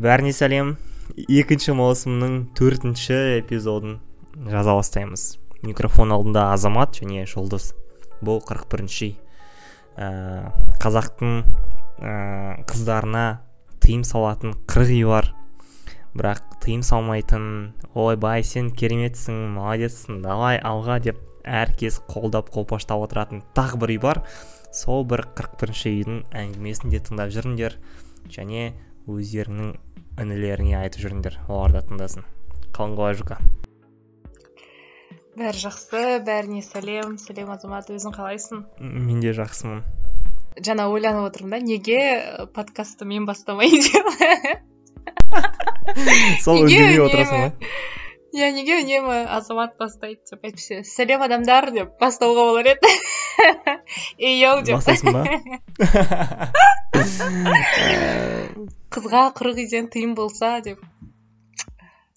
бәріне сәлем. Екінші маусымның төртінші эпизодын жаза бастаймыз. Микрофон алдында азамат және жұлдыз. Бұл 41 бірінші ә, қазақтың ә, қыздарына тыйым салатын қырық үй бар. Бірақ тыйым салмайтын ойбай сен кереметсің молодецсің давай алға деп әркез қолдап қолпаштап отыратын тағы бір үй бар. Сол бір қырық бірінші үйдің әңгімесін де тыңдап жүріңдер және өздеріңнің інілеріңе айтып жүріңдер олар да тыңдасын. Қалың қалай жұқа бәрі жақсы бәріне сәлем. Сәлем азамат өзің қалайсың? Мен де жақсымын. Жаңа ойланып отырмын да неге подкастты мен бастамайын деп? Сол үндемей отырасың ба иә неге үнемі азамат бастайды деп әйтпесе сәлем адамдар деп бастауға болар еді ей йоу деп бастайсың ба қызға қырық үйден тыйым болса деп.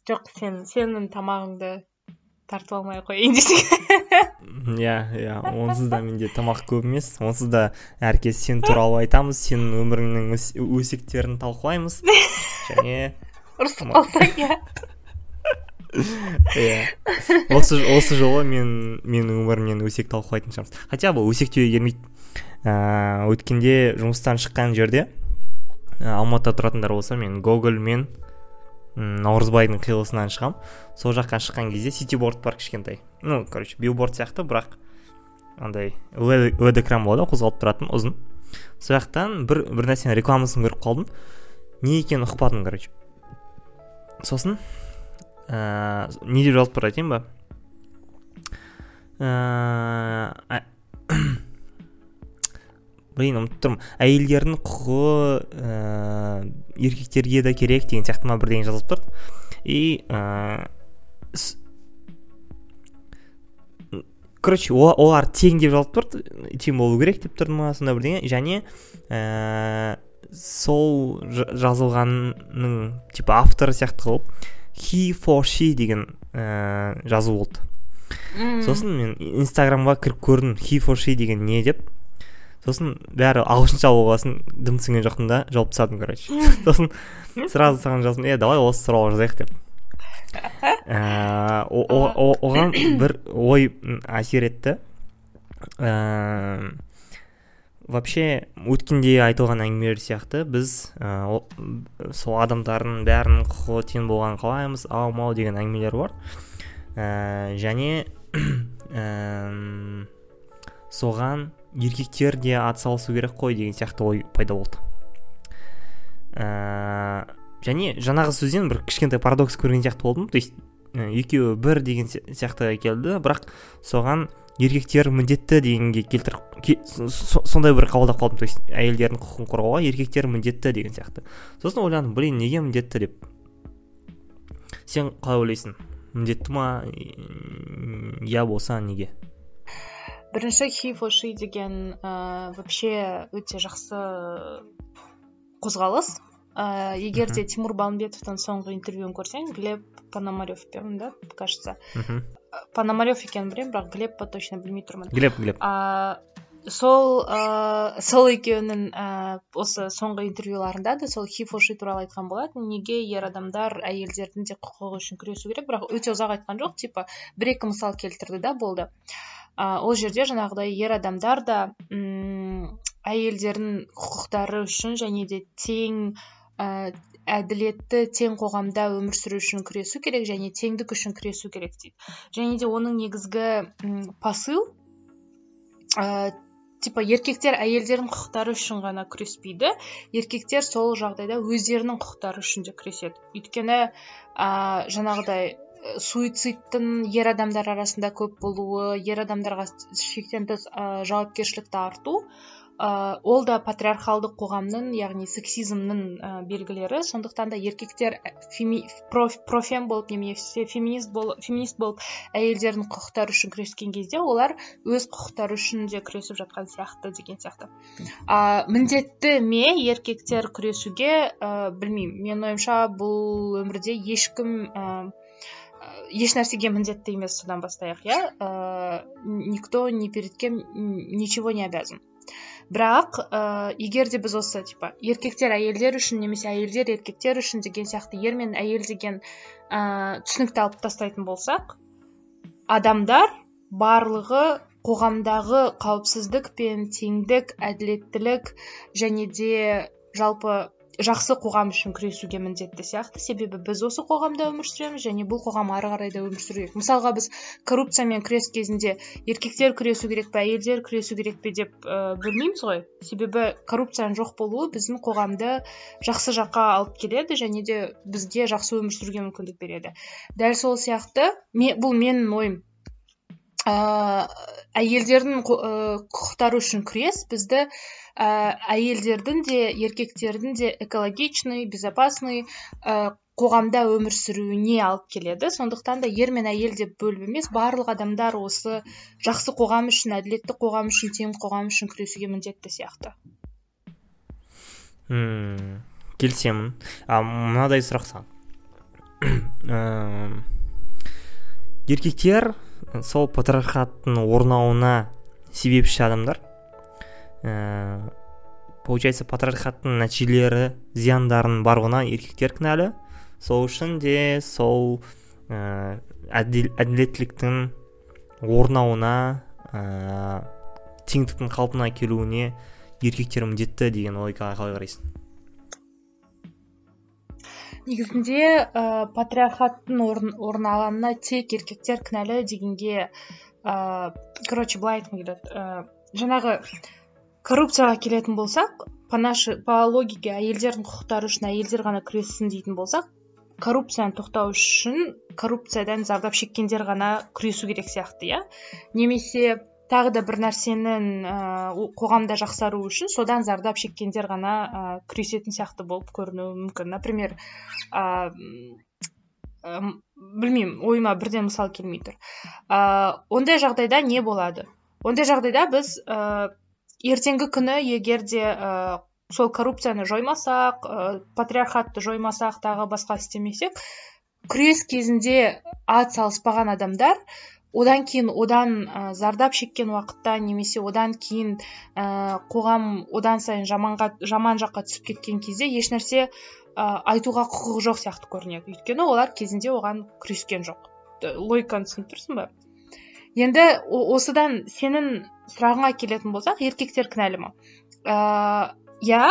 Жоқ сен сенің тамағыңды тартып алмай ақ қояйын десең. Иә иә онсыз да менде тамақ көп емес. Онсыз да әркез сен туралы айтамыз сенің өміріңнің өсектерін талқылаймыз. Және ұрысып қалсаң иә иә. Осы осы жолы мен менің өмірімнен өсек талқылайтын шығармыз. Хотя бұл өсектеуге келмейді. Ыыы өткенде жұмыстан шыққан жерде алматыда тұратындар болса мен гоголь мен наурызбайдың қиылысынан шығам. Сол жаққа шыққан кезде ситиборд бар кішкентай. Ну короче билборд сияқты бірақ андай лед экран болады қозғалып тұратын ұзын. Сол жақтан бір бір нәрсенің рекламасын көріп қалдым. Не екенін ұқпадым короче. Сосын ә, не деп жазып тұр айтайын ба блин ұмытып тұрмын әйелдердің құқығы ә, еркектерге де керек деген сияқты ма бірдеңе жазылып тұр и ә, короче олар тең деп жазылып тұр тең болу керек деп тұрды ма сондай бірдеңе. Және ә, сол жазылғанның типа авторы сияқты қылып he for she деген ә, жазу болды. Сосын мен инстаграмға кіріп көрдім he for she деген не деп. Сосын бәрі ағылшынша болғасын дым түсінген жоқпын да жауып тастадым короче. Сосын сразу саған жаздым е давай осы туралы жазайық деп. Оған бір ой әсер етті. Ә, вообще өткенде айтылған әңгімелер сияқты біз ә, сол адамдардың бәрінің құқығы тең болғанын қалаймыз. Ау мау деген әңгімелер бар. Ә, және ә, соған еркектер де атсалысу керек қой деген сияқты ой пайда болды. Ә, және жаңағы сөзден бір кішкентай парадокс көрген сияқты болдым. То есть екеуі бір деген сияқты келді. Бірақ соған еркектер міндетті дегенге келтіріп сондай бір қабылдап қалдым. То есть әйелдердің құқығын қорғауға еркектер міндетті деген сияқты. Сосын ойландым блин неге міндетті? деп. Сен қалай ойлайсың? Міндетті ма? Иә болса неге? Бірінші she деген ә, вообще өте жақсы қозғалыс. Ә, егер де тимур балымбетовтың соңғы интервьюін көрсең глеб пономаревпен да кажется. Пономарев екенін білемін бірақ глеб па точно білмей тұрмын глеб глеб. Ә, сол ә, сол екеуінің ә, осы соңғы интервьюларында да сол she туралы айтқан болатын. Неге ер адамдар әйелдердің де құқығы үшін күресу керек? Бірақ өте ұзақ айтқан жоқ типа бір екі мысал келтірді да болды. Ә, ол жерде жаңағыдай ер адамдар да ұм, әйелдердің құқықтары үшін және де тең әділетті тең қоғамда өмір сүру үшін күресу керек және теңдік үшін күресу керек дейді. Және де оның негізгі посыл ә, типа еркектер әйелдердің құқықтары үшін ғана күреспейді. Еркектер сол жағдайда өздерінің құқықтары үшін де күреседі. Өйткені ә, жаңағыдай суицидтің ер адамдар арасында көп болуы ер адамдарға шектен тыс ә, жауапкершілікті арту ол да патриархалдық қоғамның яғни сексизмнің ә, белгілері. Сондықтан да еркектер феми, проф, профем болып немесе феминист, бол, феминист болып әйелдердің құқықтары үшін күрескен кезде олар өз құқықтары үшін де күресіп жатқан сияқты деген сияқты. Ә, міндетті ме еркектер күресуге? Ә, білмеймін. Менің ойымша бұл өмірде ешкім еш нәрсеге міндетті емес содан бастайық иә? Ә, никто ни перед кем ничего не обязан. Бірақ ә, егер де біз осы типа еркектер әйелдер үшін немесе әйелдер еркектер үшін деген сияқты ер мен әйел деген ә, түсінікті алып тастайтын болсақ адамдар барлығы қоғамдағы қауіпсіздік пен теңдік әділеттілік және де жалпы жақсы қоғам үшін күресуге міндетті сияқты. Себебі біз осы қоғамда өмір сүреміз және бұл қоғам ары қарай да өмір сүру керек мысалға біз коррупциямен күрес кезінде еркектер күресу керек пе әйелдер күресу керек пе деп ә, бөлмейміз ғой. Себебі коррупцияның жоқ болуы біздің қоғамды жақсы жаққа алып келеді және де бізге жақсы өмір сүруге мүмкіндік береді. Дәл сол сияқты бұл менің ойым. Ә, әйелдердің құқықтары үшін күрес бізді ә, әйелдердің де еркектердің де экологичный безопасный ә, қоғамда өмір сүруіне алып келеді. Сондықтан да ер мен әйел деп бөліп емес барлық адамдар осы жақсы қоғам үшін әділетті қоғам үшін тең қоғам үшін күресуге міндетті сияқты. Мм келісемін. А мынадай сұрақ саған. Еркектер сол патриархаттың орнауына себепші адамдар? Ә, получается патриархаттың нәтижелері зияндарын барлығына еркектер кінәлі. Сол үшін де сол ә, әділеттіліктің орнауына ә, теңдіктің қалпына келуіне еркектер міндетті деген логикаға қалай қарайсың? Негізінде ә, патриархаттың орын, тек еркектер кінәлі дегенге ә, короче былай айтқым келеді. Ә, жаңағы коррупцияға келетін болсақ по нашей по логике әйелдердің құқықтары үшін әйелдер ғана күрессін дейтін болсақ коррупцияны тоқтау үшін коррупциядан зардап шеккендер ғана күресу керек сияқты иә? Немесе тағы да бір нәрсенің ә, қоғамда жақсару үшін содан зардап шеккендер ғана ә, күресетін сияқты болып көрінуі мүмкін. Например ә, білмеймін ойыма бірден мысал келмей тұр. Ә, ондай жағдайда не болады? Ондай жағдайда біз ертеңгі күні егер де ә, сол коррупцияны жоймасақ ә, патриархатты жоймасақ тағы басқа істемесек күрес кезінде ат салыспаған адамдар одан кейін одан ә, зардап шеккен уақытта немесе одан кейін ә, қоғам одан сайын жаманға жаман жаққа түсіп кеткен кезде ешнәрсе ә, айтуға құқығы жоқ сияқты көрінеді. Өйткені олар кезінде оған күрескен жоқ. Логиканы түсініп тұрсың ба? Енді осыдан сенің сұрағыңа келетін болсақ еркектер кінәлі ма? Иә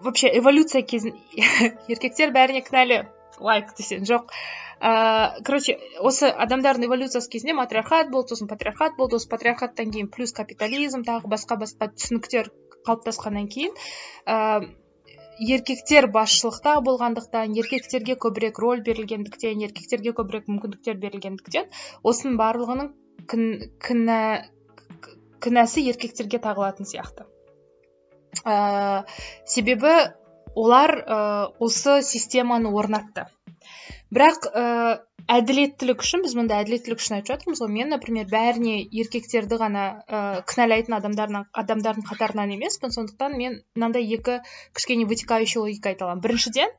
вообще эволюция кезін еркектер бәріне кінәлі лайк десең жоқ. Ыыы короче осы адамдардың эволюциясы кезінде матриархат болды сосын патриархат болды осы патриархаттан кейін плюс капитализм тағы басқа басқа түсініктер қалыптасқаннан кейін еркектер басшылықта болғандықтан еркектерге көбірек роль берілгендіктен еркектерге көбірек мүмкіндіктер берілгендіктен осының барлығының кін, кінә, кінәсі еркектерге тағылатын сияқты. Ә, себебі олар ә, осы системаны орнатты. Бірақ ә, әділеттілік үшін біз мұнда әділеттілік үшін айтып жатырмыз ғой. Мен например бәріне еркектерді ғана ә, кінәлайтын адамдардың қатарынан емеспін. Сондықтан мен мынандай екі кішкене вытекающий логика айта аламын. Біріншіден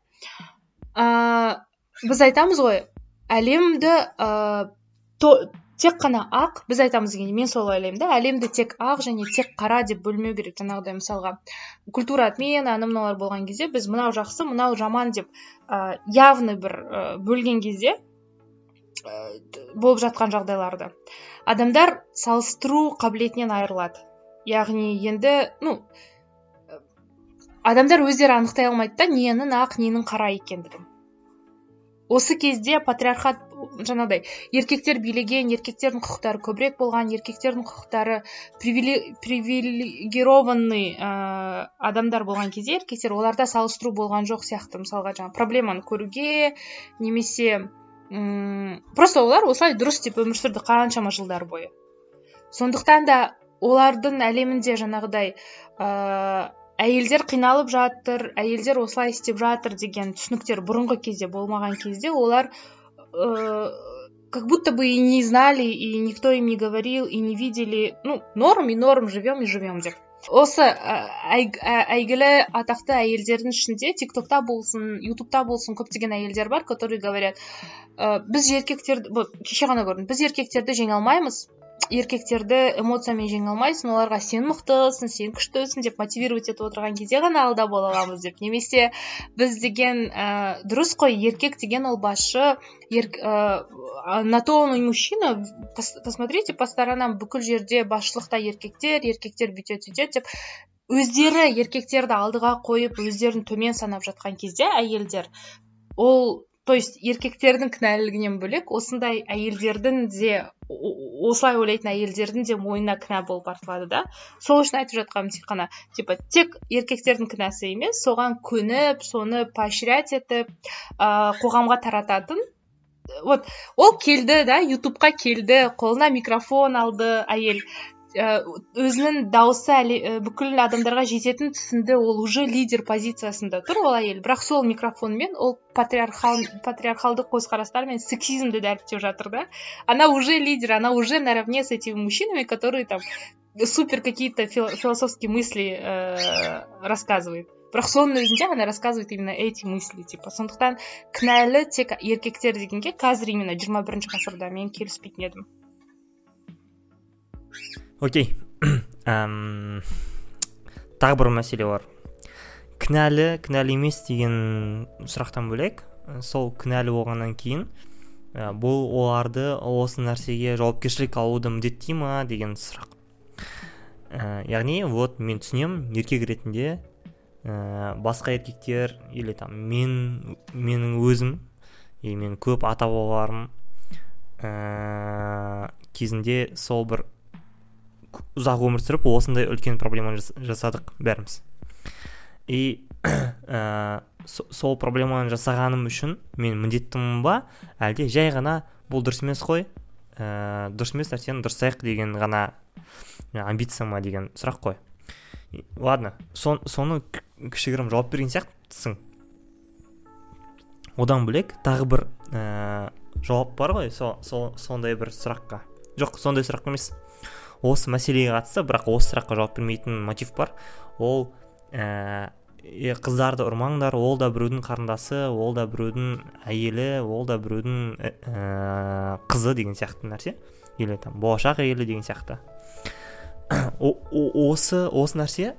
ә, біз айтамыз ғой әлемді ә, то, тек қана ақ біз айтамыз дегенде мен солай ойлаймын да әлемді тек ақ және тек қара деп бөлмеу керек жаңағыдай мысалға. Культура отмена ана мыналар болған кезде біз мынау жақсы мынау жаман деп ә, явный бір ә, бөлген кезде болып жатқан жағдайларды адамдар салыстыру қабілетінен айырылады. Яғни енді ну адамдар өздері анықтай алмайды да ненің ақ ненің қара екендігін. Осы кезде патриархат жаңағыдай еркектер билеген еркектердің құқықтары көбірек болған еркектердің құқықтары привилегированный ә, адамдар болған кезде еркектер оларда салыстыру болған жоқ сияқты. Мысалға жаңағы проблеманы көруге немесе м просто олар осылай дұрыс деп өмір сүрді қаншама жылдар бойы. Сондықтан да олардың әлемінде жаңағыдай ыыы әйелдер қиналып жатыр әйелдер осылай істеп жатыр деген түсініктер бұрынғы кезде болмаған кезде олар ә, как будто бы и не знали и никто им не говорил и не видели. Ну норм и норм живем и живем деп. Осы әйгілі атақты әйелдердің ішінде тик токта болсын ютубта болсын көптеген әйелдер бар которые говорят ә, біз еркектерді кеше ғана көрдім біз еркектерді жеңе алмаймыз еркектерді эмоциямен жеңе алмайсың оларға сен мықтысың сен күштісің деп мотивировать етіп отырған кезде ғана алда бола аламыз деп. Немесе біз деген ә, дұрыс қой еркек деген ол басшы ер, ә, на то он и мужчина посмотрите по сторонам бүкіл жерде басшылықта еркектер еркектер бүйтеді сөйтеді деп өздері еркектерді алдыға қойып өздерін төмен санап жатқан кезде әйелдер ол то есть еркектердің кінәлілігінен бөлек осындай әйелдердің де осылай ойлайтын әйелдердің де мойнына кінә болып артылады да. Сол үшін айтып жатқаным тек қана типа тек еркектердің кінәсі емес соған көніп соны поощрять етіп ә, қоғамға тарататын вот. Ол келді да ютубқа келді қолына микрофон алды әйел. Өзінің дауысы әлі э, бүкіл адамдарға жететін түсінді ол уже лидер позициясында тұр ол әйел. Бірақ сол микрофонмен ол патриархал патриархалдық көзқарастар сексизмді дәріптеп жатыр да. Она уже лидер она уже наравне с этими мужчинами которые там супер какие то философские мысли э, рассказывает. Бірақ соның өзінде ғана рассказывает именно эти мысли типа. Сондықтан кінәлі тек еркектер дегенге қазір именно жиырма бірінші ғасырда мен келіспейтін едім. Окей. Тағы бір мәселе бар. Кінәлі кінәлі емес деген сұрақтан бөлек сол кінәлі болғаннан кейін ә, бұл оларды осы нәрсеге жауапкершілік алуды міндеттей ма? деген сұрақ. Ә, яғни вот мен түсінемін еркек ретінде ә, басқа еркектер или там мен менің өзім и мен көп ата бабаларым ә, кезінде сол бір ұзақ өмір сүріп осындай үлкен проблеманы жасадық бәріміз. И ә, сол проблеманы жасағаным үшін мен міндеттімін ба? Әлде жай ғана бұл дұрыс емес қой? Ә, дұрыс емес нәрсені дұрыстайық деген ғана амбиция ма деген сұрақ қой. Ладно сон, соны кішігірім жауап берген сияқтысың. Одан бөлек тағы бір ә, жауап бар ғой со, со, сондай бір сұраққа. Жоқ сондай сұрақ емес. Осы мәселеге қатысты бірақ осы сұраққа жауап бермейтін мотив бар. Ол ә, қыздарды ұрмаңдар ол да біреудің қарындасы ол да біреудің әйелі ол да біреудің ә, қызы деген сияқты нәрсе. Или там болашақ әйелі деген сияқты. Осы осы нәрсе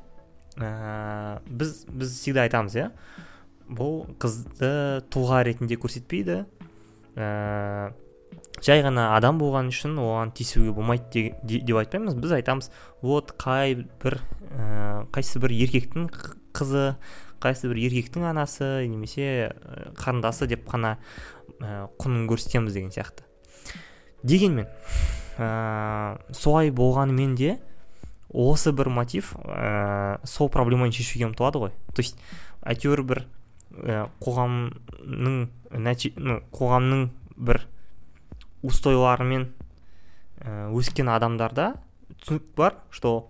ә, біз біз всегда айтамыз иә. Бұл қызды тұлға ретінде көрсетпейді. Ә, жай ғана адам болған үшін оған тиісуге болмайды деп айтпаймыз. Біз айтамыз вот қай бір ә, қайсы бір еркектің қызы қайсы бір еркектің анасы немесе қарындасы деп қана ә, құнын көрсетеміз деген сияқты. Дегенмен ә, солай болғанымен де осы бір мотив ә, сол проблеманы шешуге ұмтылады ғой. То есть әйтеуір бір ә, қоғамның нәти, қоғамның бір устойларымен ә, өскен адамдарда түсінік бар что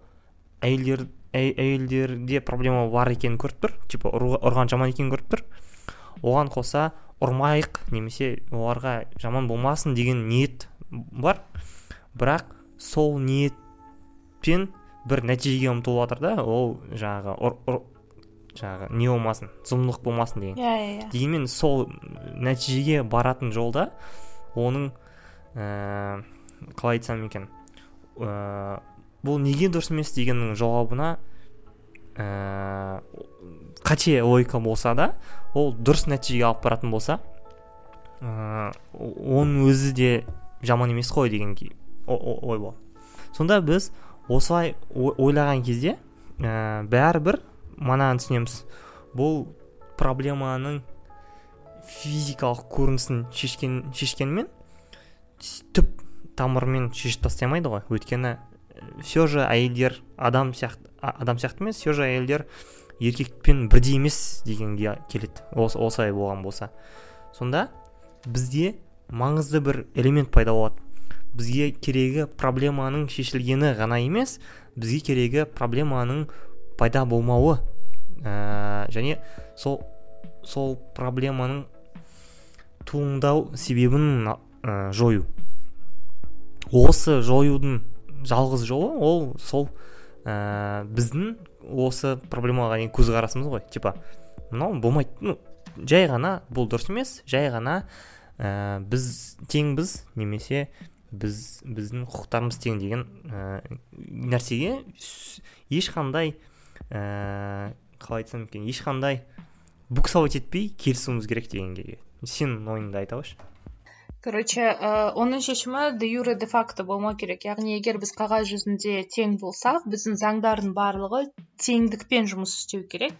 әйелдер әйелдерде проблема бар екенін көріп тұр типа ұрған жаман екенін көріп тұр. Оған қоса ұрмайық немесе оларға жаман болмасын деген ниет бар. Бірақ сол ниетпен бір нәтижеге ұмтылып жатыр да ол жаңағы ұр, жаңағы не болмасын зұлымдық болмасын деген. Иә иә иә. Дегенмен сол нәтижеге баратын жолда оның ә, қалай айтсам екен? Ә, бұл неге дұрыс емес дегеннің жауабына ә, қате логика болса да ол дұрыс нәтижеге алып баратын болса ә, оның өзі де жаман емес қой деген ой болады сонда біз осылай ойлаған кезде ә, бәрібір мынаны түсінеміз. Бұл проблеманың физикалық көрінісін шешкен шешкенмен түп тамырымен шешіп тастай алмайды ғой. Өйткені все же әйелдер адам сияқты адам сияқты емес все же әйелдер еркекпен бірдей емес дегенге келеді осылай болған болса. Сонда бізде маңызды бір элемент пайда болады. Бізге керегі проблеманың шешілгені ғана емес бізге керегі проблеманың пайда болмауы ә, және сол сол проблеманың туындау себебін ә, жою. Осы жоюдың жалғыз жолы ол сол ә, біздің осы проблемаға деген көзқарасымыз ғой. Типа мынау болмайды. Ну жай ғана бұл дұрыс емес жай ғана ә, біз теңбіз немесе біз біздің құқықтарымыз тең деген ә, нәрсеге ешқандай ә, қалай айтсам екен ешқандай буксовать етпей келісуіміз керек дегенге. Сенің ойыңды айта короче ә, оның шешімі де юре де факто болмау керек. Яғни егер біз қағаз жүзінде тең болсақ біздің заңдардың барлығы теңдікпен жұмыс істеу керек.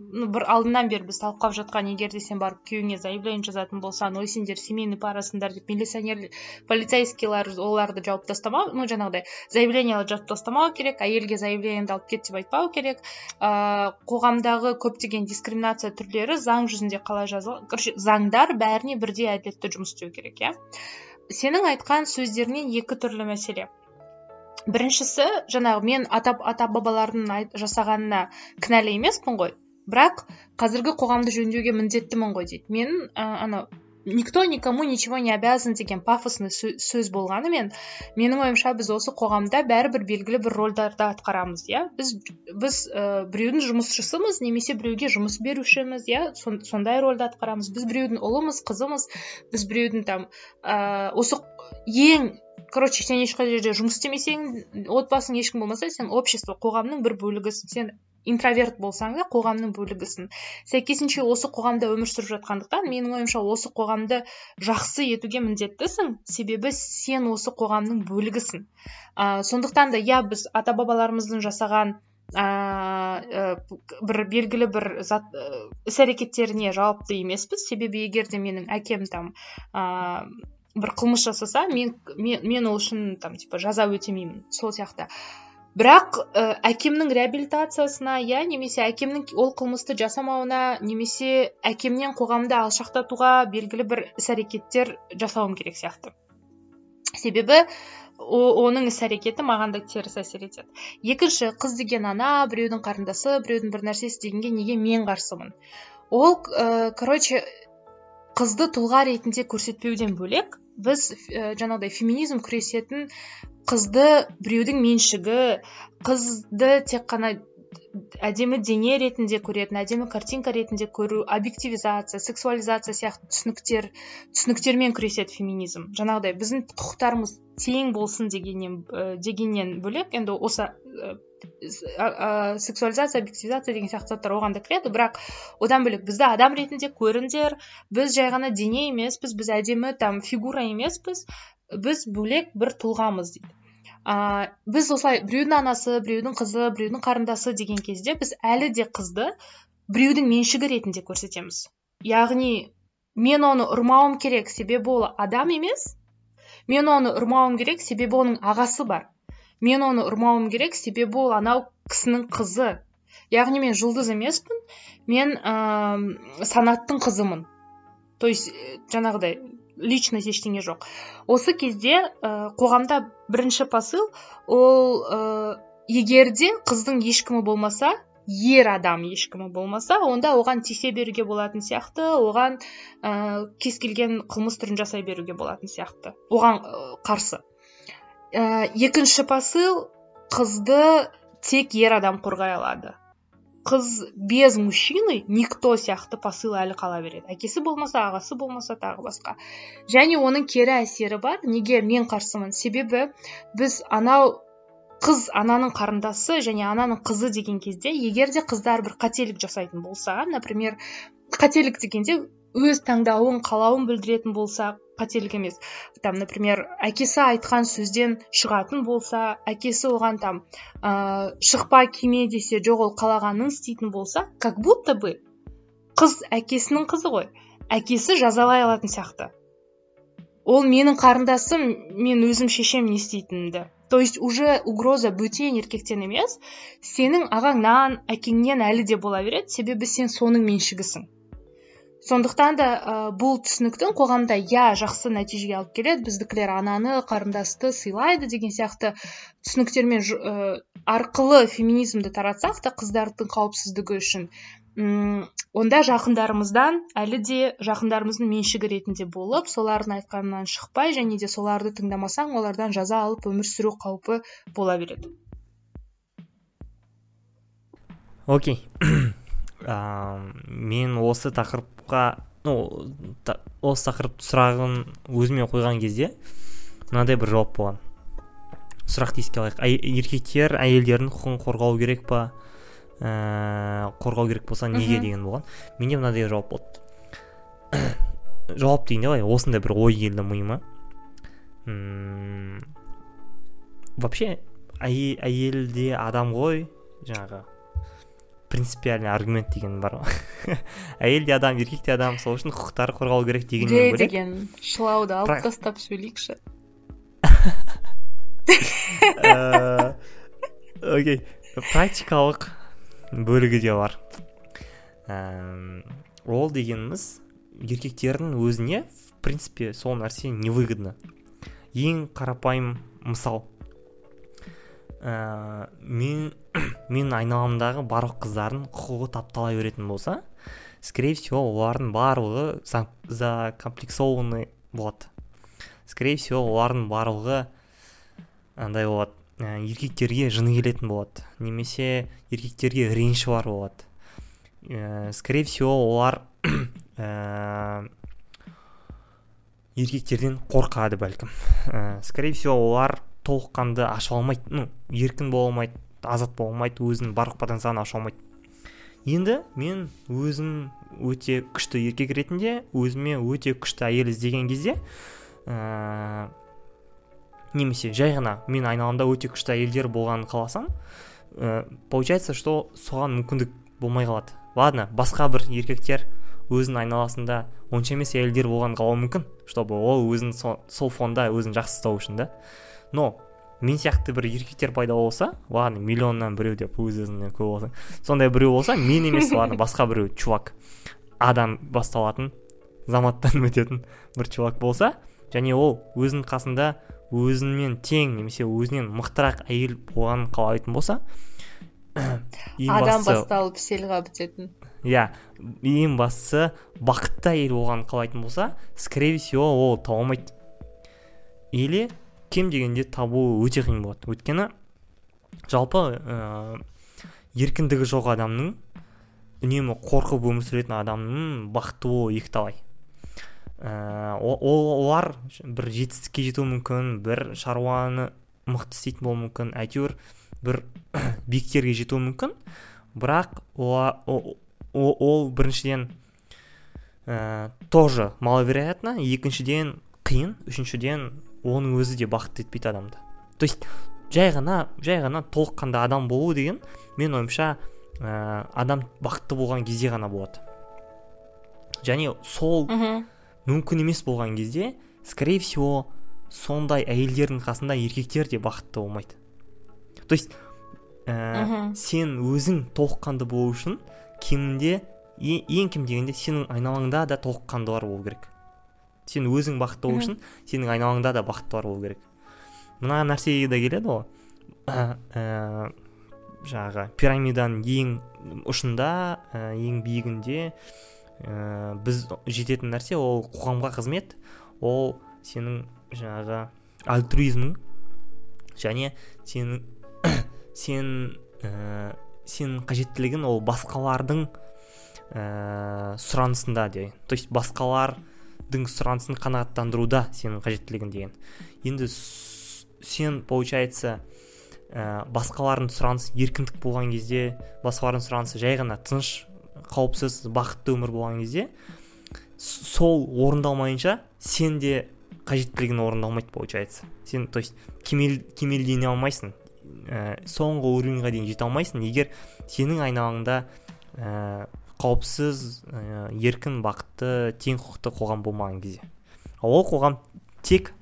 Ну бір алдынан бері біз талқылап жатқан егер де сен барып күйеуіңе заявление жазатын болсаң ой сендер семейный парасыңдар деп милиционер полицейскийлар оларды жауып тастамау ну жаңағыдай заявлениелерді жазып тастамау керек әйелге заявлениеңді алып кет деп айтпау керек. Ыыы қоғамдағы көптеген дискриминация түрлері заң жүзінде қалай жазылған короче заңдар бәріне бірдей әділетті жұмыс істеу керек иә. Сенің айтқан сөздеріңнен екі түрлі мәселе. Біріншісі жаңағы мен ата, ата бабалардың жасағанына кінәлі емеспін ғой. Бірақ қазіргі қоғамды жөндеуге міндеттімін ғой дейді. Мен ә, анау никто никому ничего не обязан деген пафосный сөз болғанымен менің ойымша біз осы қоғамда бәрібір белгілі бір рольдарды атқарамыз иә. Біз біз ә, біреудің жұмысшысымыз немесе біреуге жұмыс берушіміз иә. Сондай рольді атқарамыз. Біз біреудің ұлымыз қызымыз біз біреудің там ә, осы ең короче сен ешқай жерде жұмыс істемесең отбасың ешкім болмаса сен общество қоғамның бір бөлігісің сен интроверт болсаң да қоғамның бөлігісің сәйкесінше осы қоғамда өмір сүріп жатқандықтан менің ойымша осы қоғамды жақсы етуге міндеттісің. Себебі сен осы қоғамның бөлігісің. Ә, сондықтан да иә біз ата бабаларымыздың жасаған ә, бір белгілі бір зат іс әрекеттеріне жауапты емеспіз. Себебі егер де менің әкем там ә, бір қылмыс жасаса мен, мен, мен ол үшін там типа жаза өтемеймін сол сияқты. Бірақ ә, әкемнің реабилитациясына иә немесе әкемнің ол қылмысты жасамауына немесе әкемнен қоғамды алшақтатуға белгілі бір іс әрекеттер жасауым керек сияқты. Себебі оның іс әрекеті маған да теріс әсер етеді. Екінші қыз деген ана біреудің қарындасы біреудің бір нәрсесі дегенге неге мен қарсымын? Ол ә, короче қызды тұлға ретінде көрсетпеуден бөлек біз ә, жаңағыдай феминизм күресетін қызды біреудің меншігі қызды тек қана әдемі дене ретінде көретін әдемі картинка ретінде көру объективизация сексуализация сияқты түсініктер түсініктермен күреседі феминизм. Жаңағыдай біздің құқықтарымыз тең болсын дегеннен ә, дегеннен бөлек енді осы сексуализация объективизация деген сияқты заттар оған да кіреді. Бірақ одан бөлек бізді адам ретінде көріңдер. Біз жай ғана дене емеспіз біз әдемі там фигура емеспіз. Біз бөлек бір тұлғамыз дейді. Ә, біз осылай біреудің анасы біреудің қызы біреудің қарындасы деген кезде біз әлі де қызды біреудің меншігі ретінде көрсетеміз. Яғни мен оны ұрмауым керек себебі ол адам емес мен оны ұрмауым керек себебі оның ағасы бар. Мен оны ұрмауым керек себебі ол анау кісінің қызы. Яғни мен жұлдыз емеспін мен ә, санаттың қызымын. То есть жаңағыдай личность ештеңе жоқ. Осы кезде ә, қоғамда бірінші посыл ол ә, егерде қыздың ешкімі болмаса ер адам ешкімі болмаса онда оған тисе беруге болатын сияқты оған ә, кез келген қылмыс түрін жасай беруге болатын сияқты. Оған қарсы. Ә, екінші посыл қызды тек ер адам қорғай алады. Қыз без мужчины никто сияқты посыл әлі қала береді. Әкесі болмаса ағасы болмаса тағы басқа. Және оның кері әсері бар. Неге мен қарсымын? Себебі біз анау қыз ананың қарындасы және ананың қызы деген кезде егер де қыздар бір қателік жасайтын болса например қателік дегенде өз таңдауын қалауын білдіретін болса қателік емес. Там например әкесі айтқан сөзден шығатын болса әкесі оған там ә, шықпа киме десе жоқ ол қалағанын істейтін болса как будто бы қыз әкесінің қызы ғой. Әкесі жазалай алатын сияқты. Ол менің қарындасым мен өзім шешем не істейтінімді. То есть уже угроза бөтен еркектен емес. Сенің ағаңнан әкеңнен әлі де бола береді. Себебі сен соның меншігісің. Сондықтан да ә, бұл түсініктің қоғамда иә жақсы нәтижеге алып келеді біздікілер ананы қарындасты сыйлайды деген сияқты түсініктермен ә, арқылы феминизмді таратсақ та қыздардың қауіпсіздігі үшін м онда жақындарымыздан әлі де жақындарымыздың меншігі ретінде болып солардың айтқанынан шықпай және де соларды тыңдамасаң олардан жаза алып өмір сүру қаупі бола береді. Окей. Мен осы тақырыпқа ну осы тақырып сұрағын өзіме қойған кезде мынандай бір жауап болған. Сұрақты еске алайық. Еркектер әйелдердің құқығын қорғау керек па? Ә, қорғау керек болса неге деген болған. Менде мынандай жауап болды. Жауап дегенде былай осындай бір ой келді миыма. Вообще әйел де адам ғой жаңағы принципиальный аргумент деген бар ғой. Әйел де адам еркек те адам сол үшін құқықтары қорғалу керек дегеннен бөлек. деген шылауды алып тастап сөйлейікші. Э, окей практикалық бөлігі де бар. Ол дегеніміз еркектердің өзіне в принципе сол нәрсе невыгодно. Ең қарапайым мысал. Ә, мен мен айналамдағы барлық қыздардың құқығы таптала беретін болса скорее всего олардың барлығы закомплексованный болады. Скорее всего олардың барлығы андай болады. ә, еркектерге жыны келетін болады. Немесе еркектерге реніші бар болады. Ә, скорее всего олар ә, еркектерден қорқады бәлкім. Ә, скорее всего олар толыққанды аша алмайды. Ну еркін бола алмайды азат бола алмайды өзінің барлық потенциалын аша алмайды. Енді мен өзім өте күшті еркек ретінде өзіме өте күшті әйел іздеген кезде ә, немесе жай ғана мен айналамда өте күшті әйелдер болғанын қаласам ә, получается что соған мүмкіндік болмай қалады. Ладно басқа бір еркектер өзінің айналасында онша емес әйелдер болған қалуы мүмкін чтобы ол өзін сол фонда өзін жақсы ұстау үшін да. Но мен сияқты бір еркектер пайда болса ладно миллионнан біреу деп өз өзіңнен көп болса сондай біреу болса мен емес ладно басқа біреу чувак адам басталатын заматтан өтетін бір чувак болса және ол өзінің қасында өзімен тең немесе өзінен мықтырақ әйел болғанын қалайтын болса адам басталып селға бітетін. иә ең бастысы бақытты әйел болғанын қалайтын болса скорее всего ол таба алмайды или кем дегенде табу өте қиын болады. Өйткені жалпы ә, еркіндігі жоқ адамның үнемі қорқып өмір сүретін адамның бақытты болуы екіталай. Ә, олар бір жетістікке жетуі мүмкін бір шаруаны мықты істейтін болуы мүмкін әйтеуір бір биіктерге жетуі мүмкін. Бірақ ол, ол, біріншіден ә, тоже маловероятно екіншіден қиын үшіншіден оның өзі де бақытты етпейді адамды. То есть жай ғана жай ғана толыққанды адам болу деген мен ойымша ә, адам бақытты болған кезде ғана болады. Және сол мүмкін емес болған кезде скорее всего сондай әйелдердің қасында еркектер де бақытты болмайды. То есть ә, сен өзің толыққанды болу үшін кемінде ең кем дегенде сенің айналаңда да толыққандылар болу керек. Сен өзің бақытты болу үшін сенің айналаңда да бақыттылар болу керек. Мына нәрсеге де келеді ғой. Ә, жаңағы пирамиданың ең ұшында ә, ең биігінде ә, біз жететін нәрсе ол қоғамға қызмет ол сенің жаңағы альтруизмің және сенің сен ә, сенің қажеттілігін ол басқалардың ә, сұранысында де то есть басқалар дың сұранысын қанағаттандыруда сенің қажеттілігін деген. Енді сен получается ә, басқалардың сұранысы еркіндік болған кезде басқалардың сұранысы жай ғана тыныш қауіпсіз бақытты өмір болған кезде сол орындалмайынша сен де қажеттілігің орындалмайды получается сен то есть кемел, кемелдене алмайсың. Ә, соңғы уровеньға дейін жете алмайсың. Егер сенің айналаңда ә, қауіпсіз ә, еркін бақытты тең құқықты қоғам болмаған кезде ол қоғам тек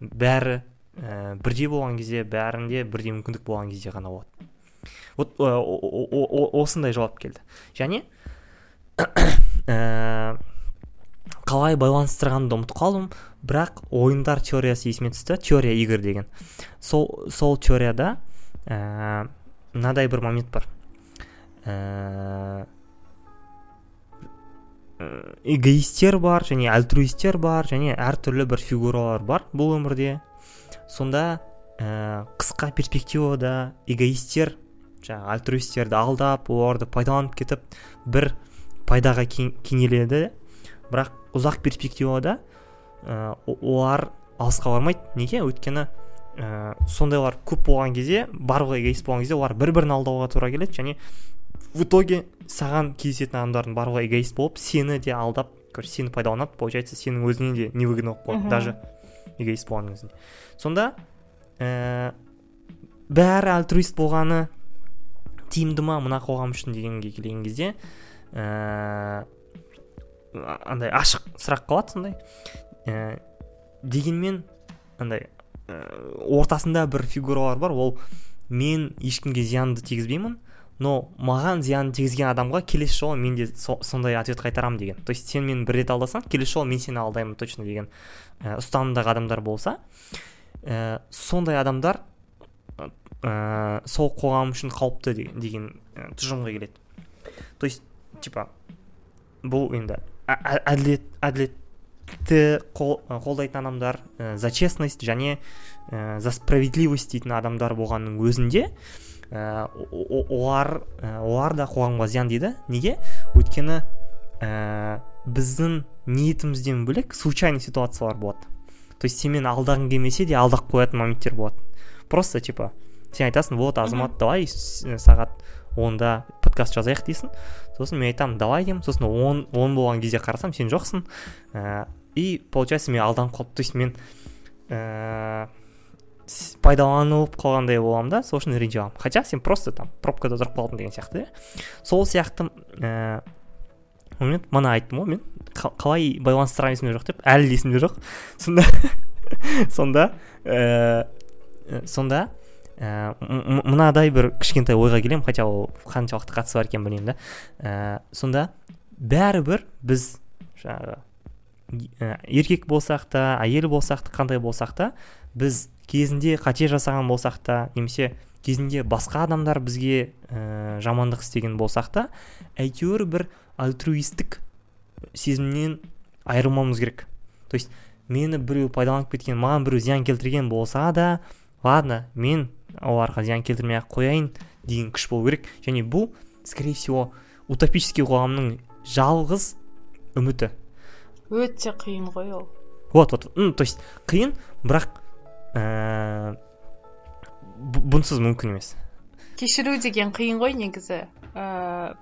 бәрі ә, бірдей болған кезде бәрінде бірдей мүмкіндік болған кезде ғана болады. Вот осындай жауап келді. Және ә, қалай байланыстырғанымды ұмытып қалдым бірақ ойындар теориясы есіме түсті теория игр деген. Сол сол теорияда ә, мынадай бір момент бар. Эгоисттер бар және альтруисттер бар және әртүрлі бір фигуралар бар бұл өмірде. Сонда ә, қысқа перспективада эгоисттер жаңағы альтруистерді алдап оларды пайдаланып кетіп бір пайдаға кенеледі. Бірақ ұзақ перспективада ә, олар алысқа бармайды. Неге? Өйткені ә, сондайлар көп болған кезде барлығы эгоист болған кезде олар бір бірін алдауға тура келеді. Және в итоге саған кездесетін адамдардың барлығы эгоист болып сені де алдап короче сені пайдаланады. Получается сенің өзіңе де невыгодно болып қалады даже эгоист болғанның өзінде сонда ә, бәрі альтруист болғаны тиімді ма мына қоғам үшін дегенге келген кезде ә, андай ашық сұрақ қалады сондай. Ә, дегенмен андай ә, ортасында бір фигуралар бар. Ол мен ешкімге зиянды тигізбеймін но маған зиян тигізген адамға келесі жолы мен де со, сондай ответ қайтарамын деген. То есть сен мені бір рет алдасаң келесі жолы мен сені алдаймын точно деген ә, ұстанымдағы адамдар болса ә, сондай адамдар ә, сол қоғам үшін қауіпті деген, деген ә, тұжырымға келеді. То есть типа бұл енді әділет әділетті қол, қолдайтын адамдар ә, за честность және ә, за справедливость дейтін адамдар болғанның өзінде ә, олар олар да қоғамға зиян дейді. Неге? Өйткені ә, біздің ниетімізден бөлек случайный ситуациялар болады. То есть сенімен алдағың келмесе де алдап қоятын моменттер болады. Просто типа сен айтасың вот азамат давай сағат онда подкаст жазайық дейсің. Сосын мен айтамын давай деймін сосын он он болған кезде қарасам сен жоқсың ә, и получается мен алданып қалып то есть мен ә, пайдаланылып қалғандай боламын да сол үшін ренжіп аламын хотя сен просто там пробкада тұрып қалдың деген сияқты иә сол сияқты ә, момент мана айттым ғой мен қалай байланыстырамын есімде жоқ деп әлі де есімде жоқ. Сонда сонда ә, сонда ә, мынадай бір кішкентай ойға келемін хотя ол қаншалықты қатысы бар екенін білмеймін да. Ә, сонда бәрібір біз жаңағы ә, еркек болсақ та әйел болсақ та қандай болсақ та біз кезінде қате жасаған болсақ та немесе кезінде басқа адамдар бізге ә, жамандық істеген болсақ та әйтеуір бір альтруистік сезімнен айырылмауымыз керек. То есть мені біреу пайдаланып кеткен маған біреу зиян келтірген болса да ладно мен оларға зиян келтірмей ақ қояйын деген күш болу керек. Және бұл скорее всего утопический қоғамның жалғыз үміті. Өте қиын ғой ол. Вот вот. Ну то есть қиын бірақ ә, бұнсыз мүмкін емес. Кешіру деген қиын ғой негізі. Ә,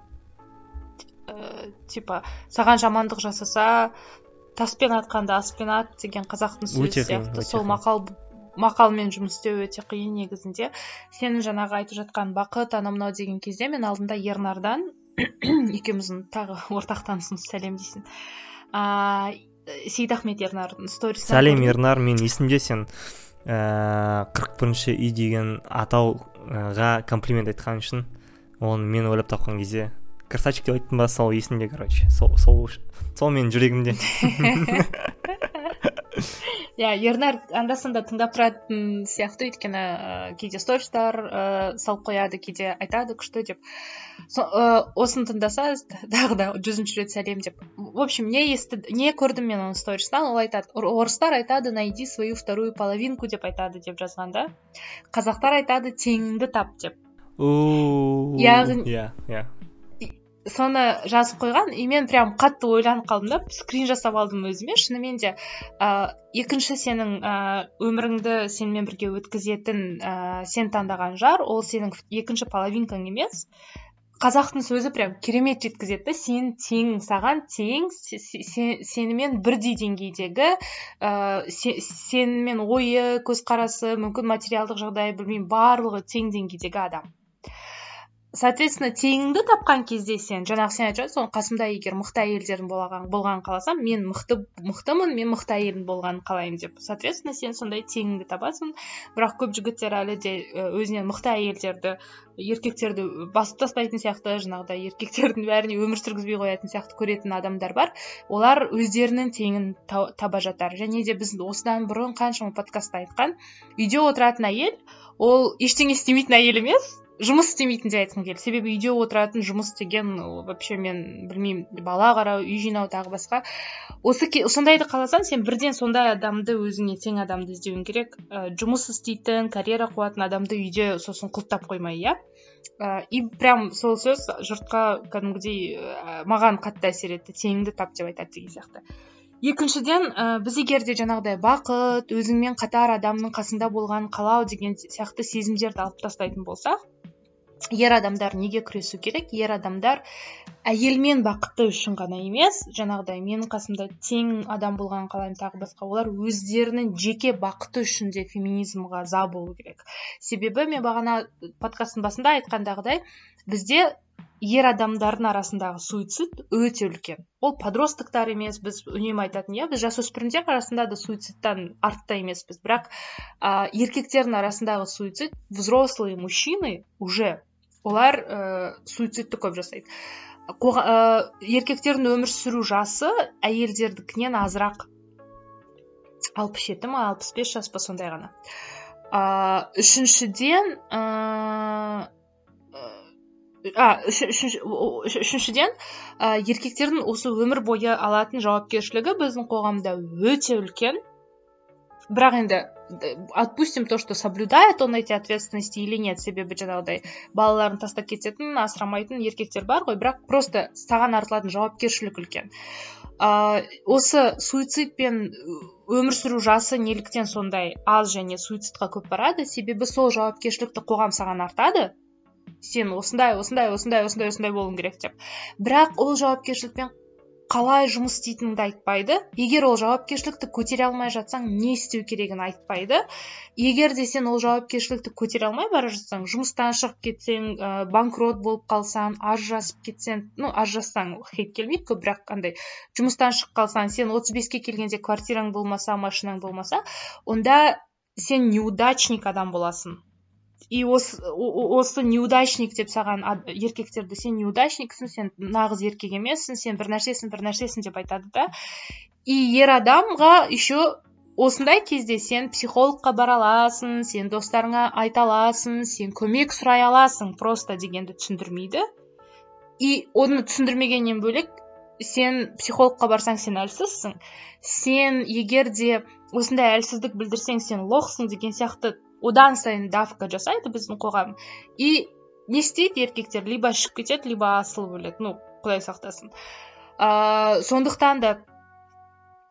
типа саған жамандық жасаса таспен атқанды аспен ат деген қазақтың сөзі сияқты. сол мақал мақалмен жұмыс істеу өте қиын негізінде. Сенің жаңағы айтып жатқан бақыт анау мынау деген кезде мен алдында ернардан екеуміздің тағы ортақ танысымыз сәлем дейсің. Ыыы сейдахмет ернардың сторис сәлем ернар мен есімде сен ыыы қырық бірінші үй деген атауға комплимент айтқан үшін оны мен ойлап тапқан кезде красавчик деп айттым ба? сол есімде короче. Сол сол сол менің жүрегімде. иә ернар анда санда тыңдап тұратын сияқты өйткені кейде стористар ә, салып қояды кейде айтады күшті деп. Ә, осыны тыңдаса тағы да жүзінші рет сәлем деп. В общем не есті не көрдім мен оның сторисынан ол айтады орыстар айтады найди свою вторую половинку деп айтады деп жазған да. Қазақтар айтады теңіңді тап деп. Яғни иә иә. Соны жазып қойған. И мен прям қатты ойланып қалдым да скрин жасап алдым өзіме. Шынымен де ә, екінші сенің ә, өміріңді сенімен бірге өткізетін ә, сен таңдаған жар ол сенің екінші половинкаң емес. Қазақтың сөзі прям керемет жеткізеді да. Сен тең саған тең сенімен бірдей деңгейдегі ә, сенімен ойы көзқарасы мүмкін материалдық жағдайы білмеймін барлығы тең деңгейдегі адам. Соответственно теңіңді тапқан кезде сен жаңағы сен айтып жатрсың қасымда егер мықты әйелдердің болған болғанын қаласам мен мықты мықтымын мен мықты әйелдің болғанын қалаймын деп. Соответственно сен сондай теңіңді табасың. Бірақ көп жігіттер әлі де өзінен мықты әйелдерді еркектерді басып тастайтын сияқты жаңағыдай еркектердің бәріне өмір сүргізбей қоятын сияқты көретін адамдар бар. Олар өздерінің теңін таба жатар. Және де біз осыдан бұрын қаншама подкастта айтқан үйде отыратын әйел ол ештеңе істемейтін әйел емес. Жұмыс істемейтін де айтқым келді себебі үйде отыратын жұмыс деген вообще мен білмеймін бала қарау үй жинау тағы басқа. Осы сондайды қаласаң сен бірден сондай адамды өзіңе тең адамды іздеуің керек. Ә, жұмыс істейтін карьера қуатын адамды үйде сосын құлттап қоймай иә? И прям сол сөз жұртқа кәдімгідей маған қатты әсер етті. Теңіңді тап деп айтады деген сияқты. Екіншіден ә, біз егер де жаңағыдай бақыт өзіңмен қатар адамның қасыңда болғанын қалау деген сияқты сезімдерді алып тастайтын болсақ ер адамдар неге күресу керек? Ер адамдар әйелмен бақытты үшін ғана емес жаңағыдай менің қасымда тең адам болғанын қалаймын тағы басқа олар өздерінің жеке бақыты үшін де феминизмға за болу керек. Себебі мен бағана подкасттың басында айтқандағыдай бізде ер адамдардың арасындағы суицид өте үлкен. Ол подростктар емес біз үнемі айтатын иә біз жасөспірімдер арасында да суицидтан артта емеспіз. Бірақ ә, еркектердің арасындағы суицид взрослые мужчины уже олар ә, суицидті көп жасайды. Қоға, ә, еркектердің өмір сүру жасы әйелдердікінен азырақ. Алпыс жеті ма алпыс бес жас па сондай ғана. Ә, үшіншіден а үшіншіден ә, еркектердің осы өмір бойы алатын жауапкершілігі біздің қоғамда өте үлкен. Бірақ енді отпустим то что соблюдает он эти ответственности или нет себебі жаңағыдай балаларын тастап кететін асырамайтын еркектер бар ғой бірақ просто саған артылатын жауапкершілік үлкен ә, осы суицидпен өмір сүру жасы неліктен сондай. Аз және суицидқа көп барады себебі сол жауапкершілікті қоғам саған артады. Сен осындай осындай осындай осындай осындай болуың керек деп. Бірақ ол жауапкершілікпен қалай жұмыс істейтініңді айтпайды. Егер ол жауапкершілікті көтере алмай жатсаң не істеу керегін айтпайды. Егер де сен ол жауапкершілікті көтере алмай бара жатсаң жұмыстан шығып кетсең ә, банкрот болып қалсаң ажырасып кетсең ну ажырассаң хейт келмейді көп бірақ андай жұмыстан шығып қалсаң сен отыз беске келгенде квартираң болмаса машинаң болмаса онда сен неудачник адам боласың. И осы, осы неудачник деп саған еркектерді сен неудачниксің сен нағыз еркек емессің сен бір нәрсесің бір нәрсесің деп айтады да. И ер адамға еще осындай кезде сен психологқа бара аласың сен достарыңа айта аласың сен көмек сұрай аласың просто дегенді түсіндірмейді. И оны түсіндірмегеннен бөлек сен психологқа барсаң сен әлсізсің. Сен егер де осындай әлсіздік білдірсең сен лохсың деген сияқты одан сайын давка жасайды біздің қоғам. И не істейді еркектер либо ішіп кетеді либо асылып өледі. Ну құдай сақтасын. Ыыы сондықтан да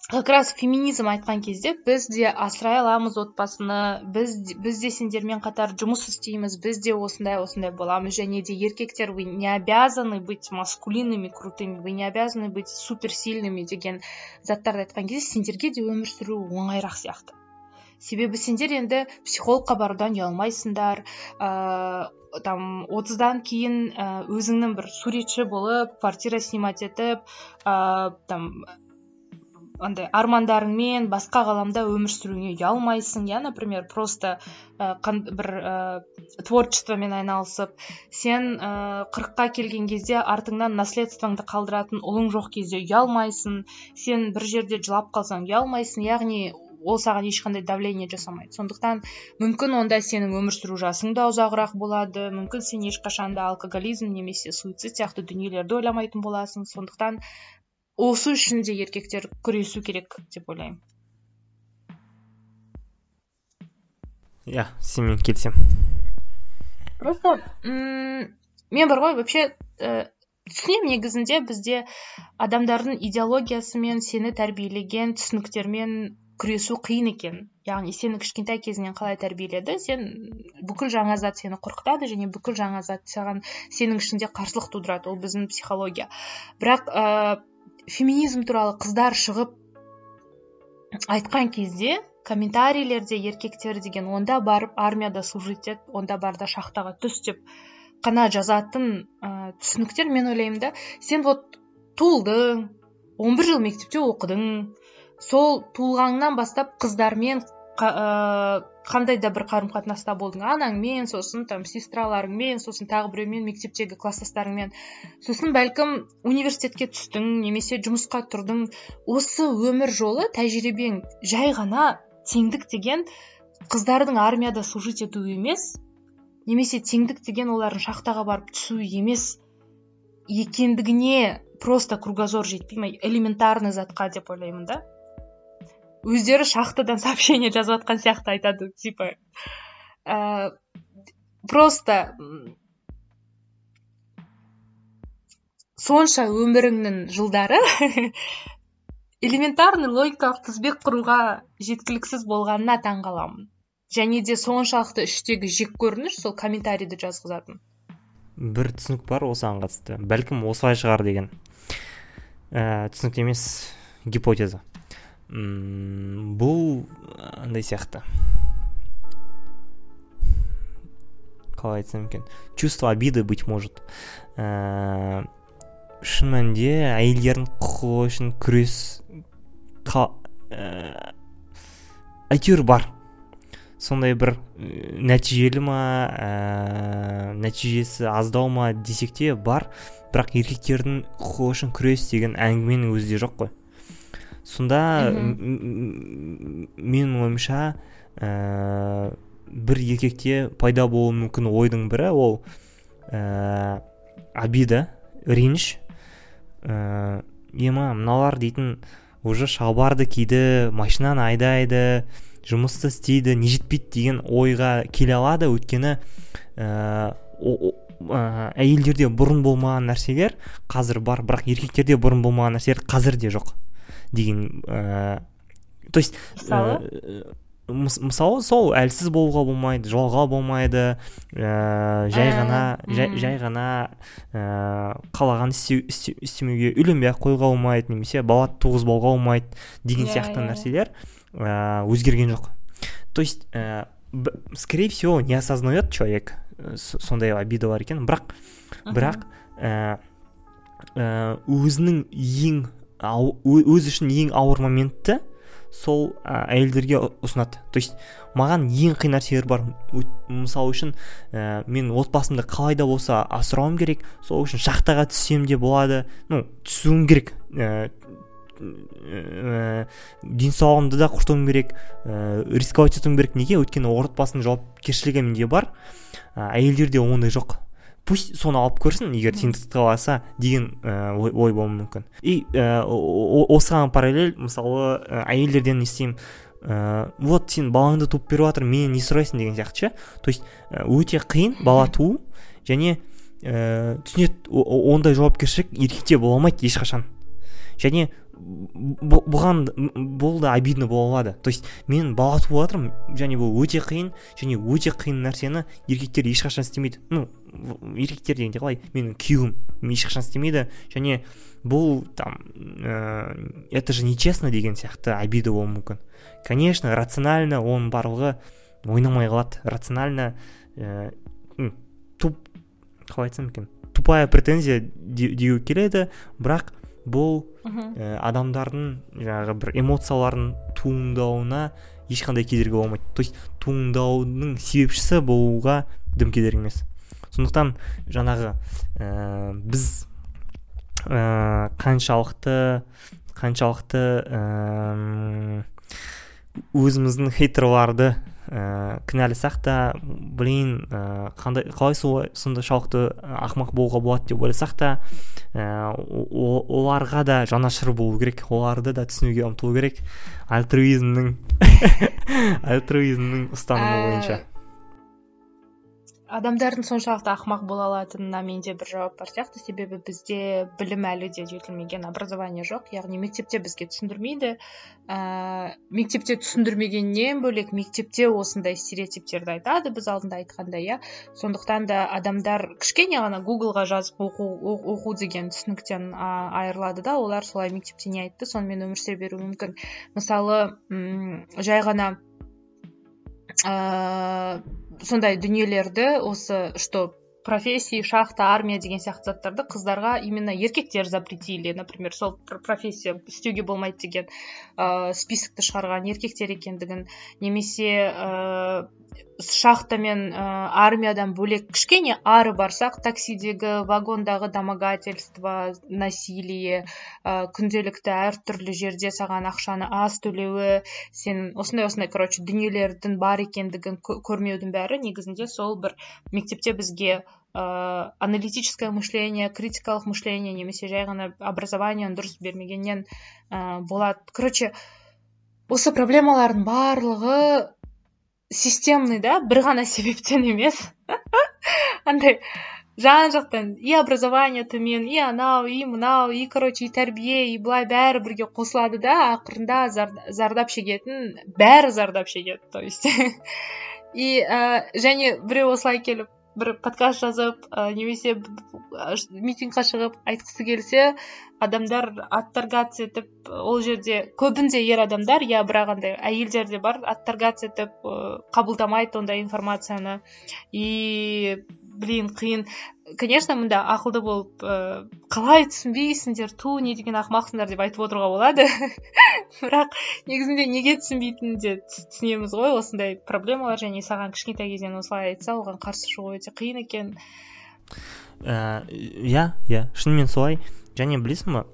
как раз феминизм айтқан кезде біз де асырай аламыз отбасыны біз, біз де сендермен қатар жұмыс істейміз біз де осындай осындай боламыз. Және де еркектер вы не обязаны быть маскулинными крутыми вы не обязаны быть суперсильными деген заттарды айтқан кезде сендерге де өмір сүру оңайырақ сияқты. Себебі сендер енді психологқа барудан ұялмайсыңдар. Ыыы там отыздан кейін ә, өзіңнің бір суретші болып квартира снимать етіп ыыы там андай армандарыңмен басқа ғаламда өмір сүруіңе ұялмайсың. Иә например просто ә, бір ә, творчествомен айналысып сен қырыққа келген кезде артыңнан наследствоңды қалдыратын ұлың жоқ кезде ұялмайсың. Сен бір жерде жылап қалсаң ұялмайсың. Яғни ол саған ешқандай давление жасамайды. Сондықтан мүмкін онда сенің өмір сүру жасың да ұзағырақ болады мүмкін сен ешқашан да алкоголизм немесе суицид сияқты дүниелерді ойламайтын боласың. Сондықтан осы үшін де еркектер күресу керек деп ойлаймын. Иә сенімен келісемін просто мен бар ғой вообще ә, түсінемін негізінде бізде адамдардың идеологиясымен сені тәрбиелеген түсініктермен күресу қиын екен. Яғни сені кішкентай кезіңнен қалай тәрбиеледі сен бүкіл жаңа зат сені қорқытады және бүкіл жаңа зат саған сенің ішінде қарсылық тудырады. Ол біздің психология. Бірақ ә, феминизм туралы қыздар шығып айтқан кезде комментарийлерде еркектер деген онда барып армияда служить ет онда бар да шахтаға түс деп қана жазатын ә, түсініктер мен ойлаймын да сен вот туылдың 11 жыл мектепте оқыдың сол туылғаныңнан бастап қыздармен қандай да бір қарым қатынаста болдың? Анаңмен сосын там сестраларыңмен сосын тағы біреумен мектептегі класстастарыңмен. Сосын бәлкім университетке түстің немесе жұмысқа тұрдың. Осы өмір жолы тәжірибең жай ғана теңдік деген қыздардың армияда служить етуі емес немесе теңдік деген олардың шахтаға барып түсуі емес екендігіне просто кругозор жетпей ма? Элементарный затқа деп ойлаймын да. Өздері шахтадан сообщение жазып жатқан сияқты айтады типа. Ә, просто сонша өміріңнің жылдары элементарный логикалық тізбек құруға жеткіліксіз болғанына таң қаламын. Және де соншалықты іштегі жек көрініш сол комментарийді жазғызатын. Бір түсінік бар осыған қатысты бәлкім осылай шығар деген. Ә, түсінік емес гипотеза. М бұл андай сияқты. Қалай айтсам екен? Чувство обиды быть может. Ә, шын мәнінде әйелдердің құқығы үшін күрес қа, ә, әйтеуір бар. Сондай бір нәтижелі ма ә, нәтижесі аздау ма десек те бар. Бірақ еркектердің құқығы үшін күрес деген әңгіменің өзі де жоқ қой. Сонда менің ойымша ә, бір еркекте пайда болуы мүмкін ойдың бірі ол ә, обида реніш ә, ема мыналар дейтін уже шалбарды киді машинаны айдайды жұмысты істейді не жетпейді деген ойға келе алады. Өйткені ә, әйелдерде бұрын болмаған нәрселер қазір бар бірақ еркектерде бұрын болмаған нәрселер қазір де жоқ. Деген ә, то есть мысалы сол әлсіз болуға болмайды жалға болмайды ә, жай ғана жай, жай ғана ә, қалаған істемеуге үйленбей ақ қоюға болмайды немесе бала туғызбауға болмайды деген yeah, сияқты yeah. нәрселер ә, өзгерген жоқ. То есть ә, скорее всего не осознает человек сондай обида бар екен. Бірақ бірақ ә, өзінің ең өзі үшін ең ауыр моментті сол ә, әйелдерге ұсынады. То есть маған ең қиын нәрселер бар. Мысалы үшін ә, мен отбасымды қалай да болса асырауым керек сол үшін шахтаға түссем де болады. Ну түсуім керек. Ә, ә, денсаулығымды да құртуым керек. Ә, рисковать етуім керек. Неге? Өйткені отбасының жауапкершілігі менде бар ә, әйелдерде ондай жоқ. Пусть соны алып көрсін егер теңдікті қаласа деген ә, ой, ой болуы мүмкін. И ә, осыған параллель мысалы ә, әйелдерден не істеймін ә, вот сен балаңды туып беріп жатыр менен не сұрайсың деген сияқты ше? То есть өте қиын бала туу және ә, түсінеді ондай жауапкершілік еркекте бола алмайды ешқашан. Және бұған бұл да обидно бола алады. То есть мен бала туып жатырмын және бұл өте қиын және өте қиын нәрсені еркектер ешқашан істемейді. Ну еркектер дегенде қалай? Менің күйеуім ешқашан істемейді және бұл там ә, это же нечестно деген сияқты обида болуы мүмкін. Конечно рационально оның барлығы ойнамай қалады. Рационально ә, туп қалай айтсам екен? Тупая претензия деуге келеді бірақ бұл ә, адамдардың жаңағы бір эмоцияларын туындауына ешқандай кедергі болмайды. То есть туындаудың себепшісі болуға дым кедергі емес. Сондықтан жаңағы ә, біз ә, қаншалықты қаншалықты ә, өзіміздің хейтерларды ә, кінәласақ та блин ә, қандай қалай соншалықты ақымақ болуға болады деп ойласақ та ә, оларға да жанашыр болу керек оларды да түсінуге ұмтылу керек. Альтруизмнің альтруизмнің ұстанымы бойынша. Адамдардың соншалықты ақымақ бола алатынына менде бір жауап бар сияқты. Себебі бізде білім әлі де жетілмеген образование жоқ. Яғни мектепте бізге түсіндірмейді. Ә, мектепте түсіндірмегеннен бөлек мектепте осындай стереотиптерді айтады біз алдында айтқандай иә. Сондықтан да адамдар кішкене ғана гуглға жазып оқу, оқу деген түсініктен айырылады да. Олар солай мектепте не айтты сонымен өмір сүре беруі мүмкін. Мысалы жай ғана ә, сондай дүниелерді осы что профессии шахта армия деген сияқты заттарды қыздарға именно еркектер запретили. Например сол профессия істеуге болмайды деген ә, списокті шығарған еркектер екендігін немесе ә, шахта мен ә, армиядан бөлек. Кішкене ары барсақ таксидегі вагондағы домогательство насилие ә, күнделікті әртүрлі жерде саған ақшаны аз төлеуі сен осындай осындай короче дүниелердің бар екендігін көрмеудің бәрі негізінде сол бір мектепте бізге ә, аналитическое мышление критикалық мышление немесе жай ғана образованиені дұрыс бермегеннен ә, болады короче осы проблемалардың барлығы системный да бір ғана себептен емес. Андай жан жақтан и образование төмен и анау и мынау и короче и тәрбие и былай бәрі бірге қосылады да ақырында зардап шегетін бәрі зардап шегеді то есть. И ә, және біреу осылай келіп бір подкаст жазып ә, немесе митингқа шығып айтқысы келсе адамдар отторгаться етіп ол жерде көбінде ер адамдар иә бірақ андай әйелдер де бар отторгаться етіп қабылдамайды ондай информацияны. И блин қиын. Конечно мында ақылды болып ә, қалай түсінбейсіңдер ту не деген ақымақсыңдар деп айтып отыруға болады. Бірақ негізінде неге түсінбейтінін де түсінеміз ғой осындай проблемалар және саған кішкентай кезден осылай айтса оған қарсы шығу өте қиын екен. Иә иә шынымен солай. Және білесің ба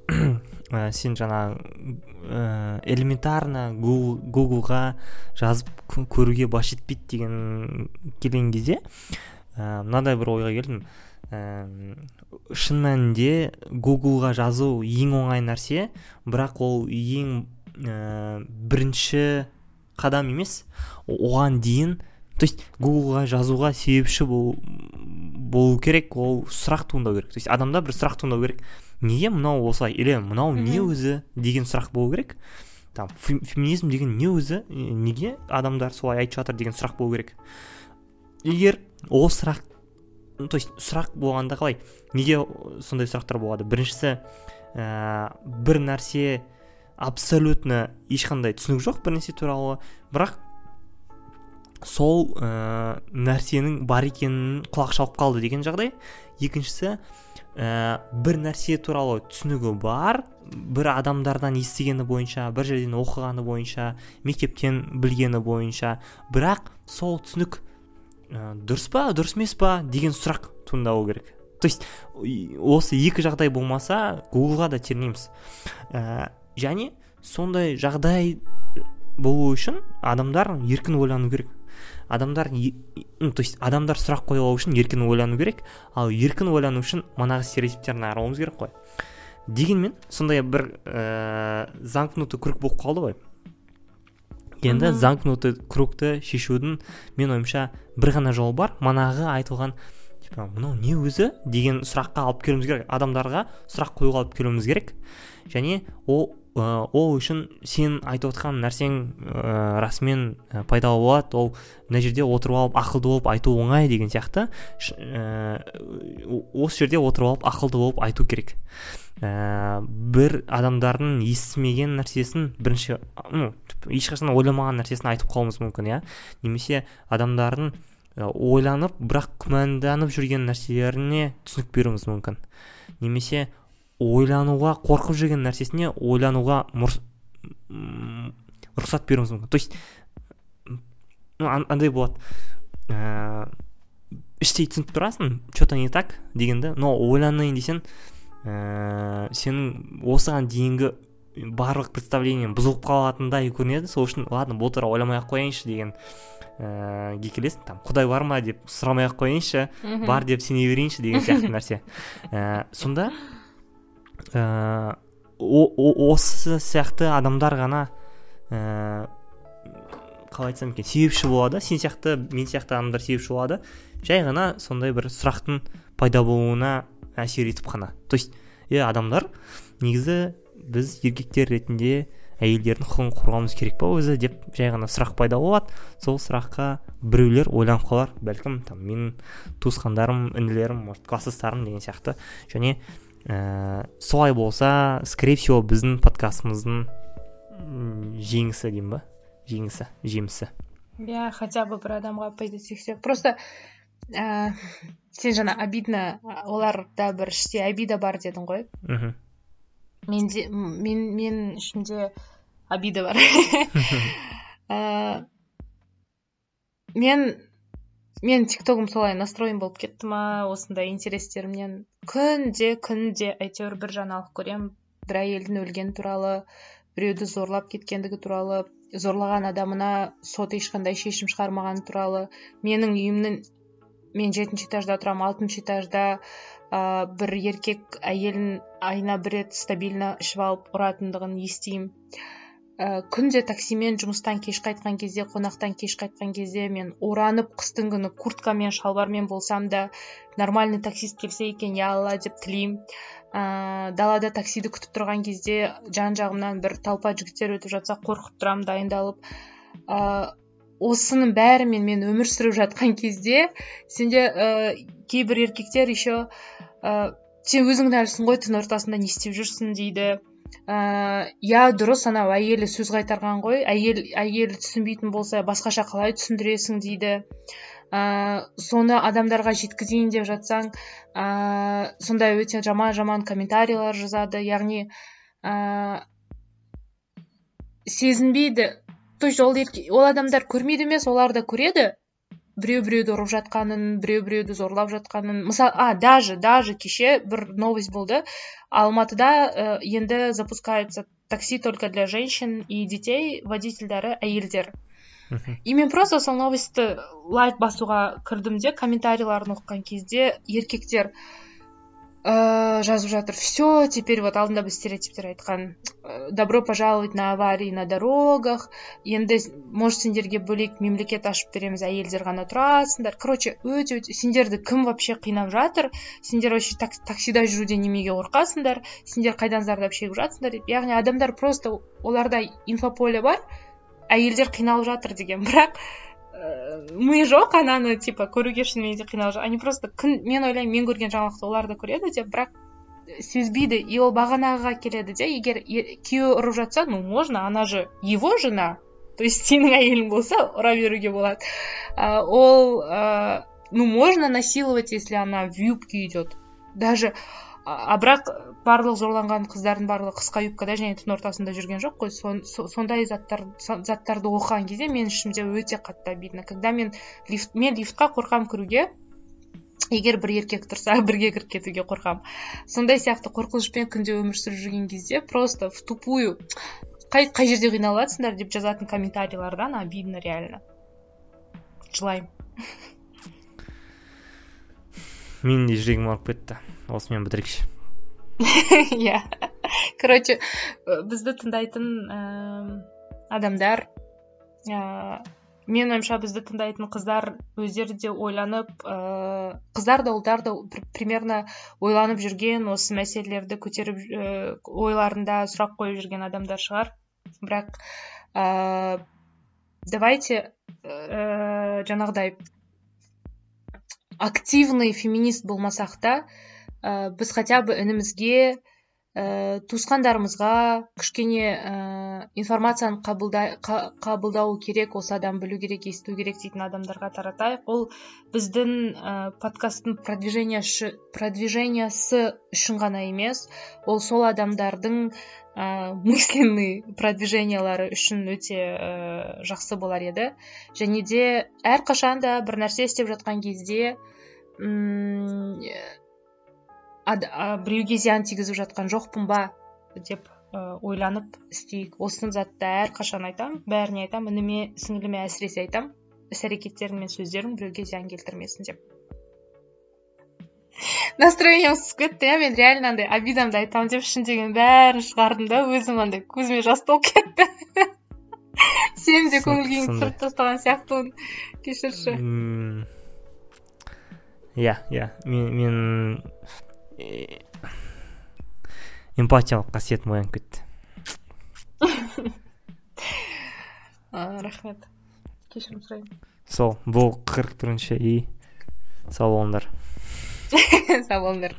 ә, сен жаңа ә, элементарно гуглға жазып көруге баш жетпейді деген келген кезде ә, мынадай бір ойға келдім. Ә, шын мәнінде гуглға жазу ең оңай нәрсе бірақ ол ең ә, бірінші қадам емес. Оған дейін то есть гуглға жазуға себепші бол, болу керек ол сұрақ туындау керек. То есть адамда бір сұрақ туындау керек. Неге мынау осылай? Или мынау не өзі деген сұрақ болу керек? Там феминизм деген не өзі? Неге адамдар солай айтып жатыр деген сұрақ болу керек? Егер ол сұрақ то есть сұрақ болғанда қалай? Неге сондай сұрақтар болады? Біріншісі ә, бір нәрсе абсолютно ешқандай түсінік жоқ бір нәрсе туралы. Бірақ сол ә, нәрсенің бар екенін құлақ шалып қалды деген жағдай. Екіншісі ә, бір нәрсе туралы түсінігі бар бір адамдардан естігені бойынша бір жерден оқығаны бойынша мектептен білгені бойынша. Бірақ сол түсінік ә, дұрыс па дұрыс емес па деген сұрақ туындауы керек. То есть осы екі жағдай болмаса гуглға да термейміз. Ә, және сондай жағдай болу үшін адамдар еркін ойлану керек. Адамдар ну то есть адамдар сұрақ қоя алу үшін еркін ойлану керек. Ал еркін ойлану үшін манағы стереотиптерден арылуымыз керек қой. Дегенмен сондай бір ә, замкнутый круг болып қалды ғой. Енді замкнутый кругты шешудің мен ойымша бір ғана жолы бар. Манағы айтылған типа мынау не өзі? деген сұраққа алып келуіміз керек. Адамдарға сұрақ қоюға алып келуіміз керек. Және ол ә, ол үшін сен айтып отқан нәрсең ә, расымен ә, пайдалы болады. Ол мына жерде отырып алып ақылды болып айту оңай деген сияқты. Ә, осы жерде отырып алып ақылды болып айту керек. Ә, бір адамдардың естімеген нәрсесін бірінші ну ешқашан ойламаған нәрсесін айтып қалуымыз мүмкін иә? Немесе адамдардың ойланып бірақ күмәнданып жүрген нәрселеріне түсінік беруіміз мүмкін. Немесе ойлануға қорқып жүрген нәрсесіне ойлануға рұқсат беруіңіз мүмкін. То есть андай болады. Ә, іштей түсініп тұрасың че то не так дегенді но ойланайын десең ә, сенің осыған дейінгі барлық представлениең бұзылып қалатындай көрінеді сол үшін ладно бұл туралы ойламай ақ қояйыншы деген ііі келесің. Там құдай бар ма? деп сұрамай ақ қояйыншы бар деп сене берейінші деген сияқты нәрсе. Ә, сонда ә, осы сияқты адамдар ғана ә, қалай айтсам екен себепші болады. Сен сияқты мен сияқты адамдар себепші болады. Жай ғана сондай бір сұрақтың пайда болуына әсер етіп қана. То есть иә адамдар негізі біз еркектер ретінде әйелдердің құқығын қорғауымыз керек па өзі деп жай ғана сұрақ пайда болады. Сол сұраққа біреулер ойланып қалар. Бәлкім там менің туысқандарым інілерім может класстастарым деген сияқты. Және ә, солай болса скорее всего біздің подкастымыздың жеңісі деймін ба жеңісі жемісі. Иә хотя бы бір адамға тигізсе просто ә, сен жаңа обидно оларда бір іште обида бар дедің ғой. Мхм. Менде мен мен ішімде обида бар. Ә, мен мен тиктогым солай настроен болып кетті ма осындай интерестерімнен. Күнде күнде әйтеуір бір жаңалық көремін. Бір әйелдің өлгені туралы біреуді зорлап кеткендігі туралы зорлаған адамына сот ешқандай шешім шығармағаны туралы менің үйімнің мен жетінші этажда тұрамын алтыншы этажда ә, бір еркек әйелін айына бір рет стабильно ішіп алып ұратындығын естимін ә, күнде таксимен жұмыстан кеш қайтқан кезде қонақтан кеш қайтқан кезде мен оранып қыстың күні курткамен шалбармен болсам да нормальный таксист келсе екен я алла деп тілеймін. Ә, далада таксиді күтіп тұрған кезде жан жағымнан бір толпа жігіттер өтіп жатса қорқып тұрамын дайындалып. Осының бәрімен мен өмір сүріп жатқан кезде сенде ә, кейбір еркектер еще ә, сен өзің кінәлісің ғой түн ортасында не істеп жүрсің дейді. Иә дұрыс анау әйелі сөз қайтарған ғой әйел әйелі түсінбейтін болса басқаша қалай түсіндіресің дейді. Ә, соны адамдарға жеткізейін деп жатсаң ә, сондай өте жаман жаман комментарийлер жазады. Яғни ә, сезінбейді то есть ол, ол адамдар көрмейді емес олар да көреді. Біреу біреуді ұрып жатқанын біреу біреуді зорлап жатқанын. Мысалы а даже даже кеше бір новость болды. Алматыда ә, енді запускается такси только для женщин и детей водительдері әйелдер. И мен просто сол новостьті лайк басуға кірдім де комментарийларын оқыған кезде еркектер ә, жазып жатыр все теперь вот алдында біз стереотиптер айтқан э, добро пожаловать на аварии на дорогах. Енді может сендерге бөлек мемлекет ашып береміз әйелдер ғана тұрасыңдар короче өте өте сендерді кім вообще қинап жатыр? Сендер вообще так, таксида жүруден немеге қорқасыңдар? Сендер қайдан зардап шегіп жатсыңдар? Деп яғни адамдар просто оларда инфополе бар әйелдер қиналып жатыр деген. Бірақ ми жоқ ананы типа көруге шынымен де қиналып они просто күн мен ойлаймын мен көрген жаңалықты олар да көреді деп бірақ сезбейді и ол бағанағыға келеді де егер күйеуі ұрып жатса ну можно она же его жена то есть сенің әйелің болса ұра беруге болады ол ну можно насиловать если она в юбке идет даже а бірақ барлық зорланған қыздардың барлығы қысқа юбкада және түн ортасында жүрген жоқ қой. Сондай заттар заттарды оқыған кезде менің ішімде өте қатты обидно. Когда мен лифт мен лифтқа қорқамын кіруге егер бір еркек тұрса бірге кіріп кетуге қорқамын сондай сияқты қорқынышпен күнде өмір сүріп жүрген кезде просто в тупую қай қай жерде қиналып жатсыңдар деп жазатын комментарийлардан обидно реально. Жылаймын. Менің де жүрегім ауырып кетті. Осымен бітірейікші иә. Короче бізді тыңдайтын адамдар ә, менің ойымша бізді тыңдайтын қыздар өздері де ойланып ә, қыздар да ұлдар да примерно ойланып жүрген осы мәселелерді көтеріп ә, ойларында сұрақ қойып жүрген адамдар шығар. Бірақ ә, давайте ә, жаңағыдай активный феминист болмасақ та ә, біз хотя бы інімізге ә, туысқандарымызға кішкене ә, информацияны қабылдау керек осы адам білу керек есту керек дейтін адамдарға таратайық. Ол біздің ә, подкасттың продвижениясы, продвижениясы үшін ғана емес ол сол адамдардың ә, мысленный продвижениялары үшін өте ә, жақсы болар еді. Және де әрқашан да бір нәрсе істеп жатқан кезде біреуге зиян тигізіп жатқан жоқпын ба? деп ойланып істейік. Осы затты әрқашан айтамын бәріне айтамын ініме сіңіліме әсіресе айтамын іс әрекеттерің мен сөздерің біреуге зиян келтірмесін деп. Настроением түсіп кетті иә мен реально андай обидамды айтамын деп ішімдегінің бәрін шығардым да өзім андай көзіме жас толып кетті. Сенің де көңіл күйіңді түсіріп тастаған сияқтымын кешірші. Иә иә. Мен мен Э, эмпатиялық қасиетім оянып кетті рахмет. Кешірім сұраймын. Сол бұл қырық бірінші үй сау болыңдар сау болыңдар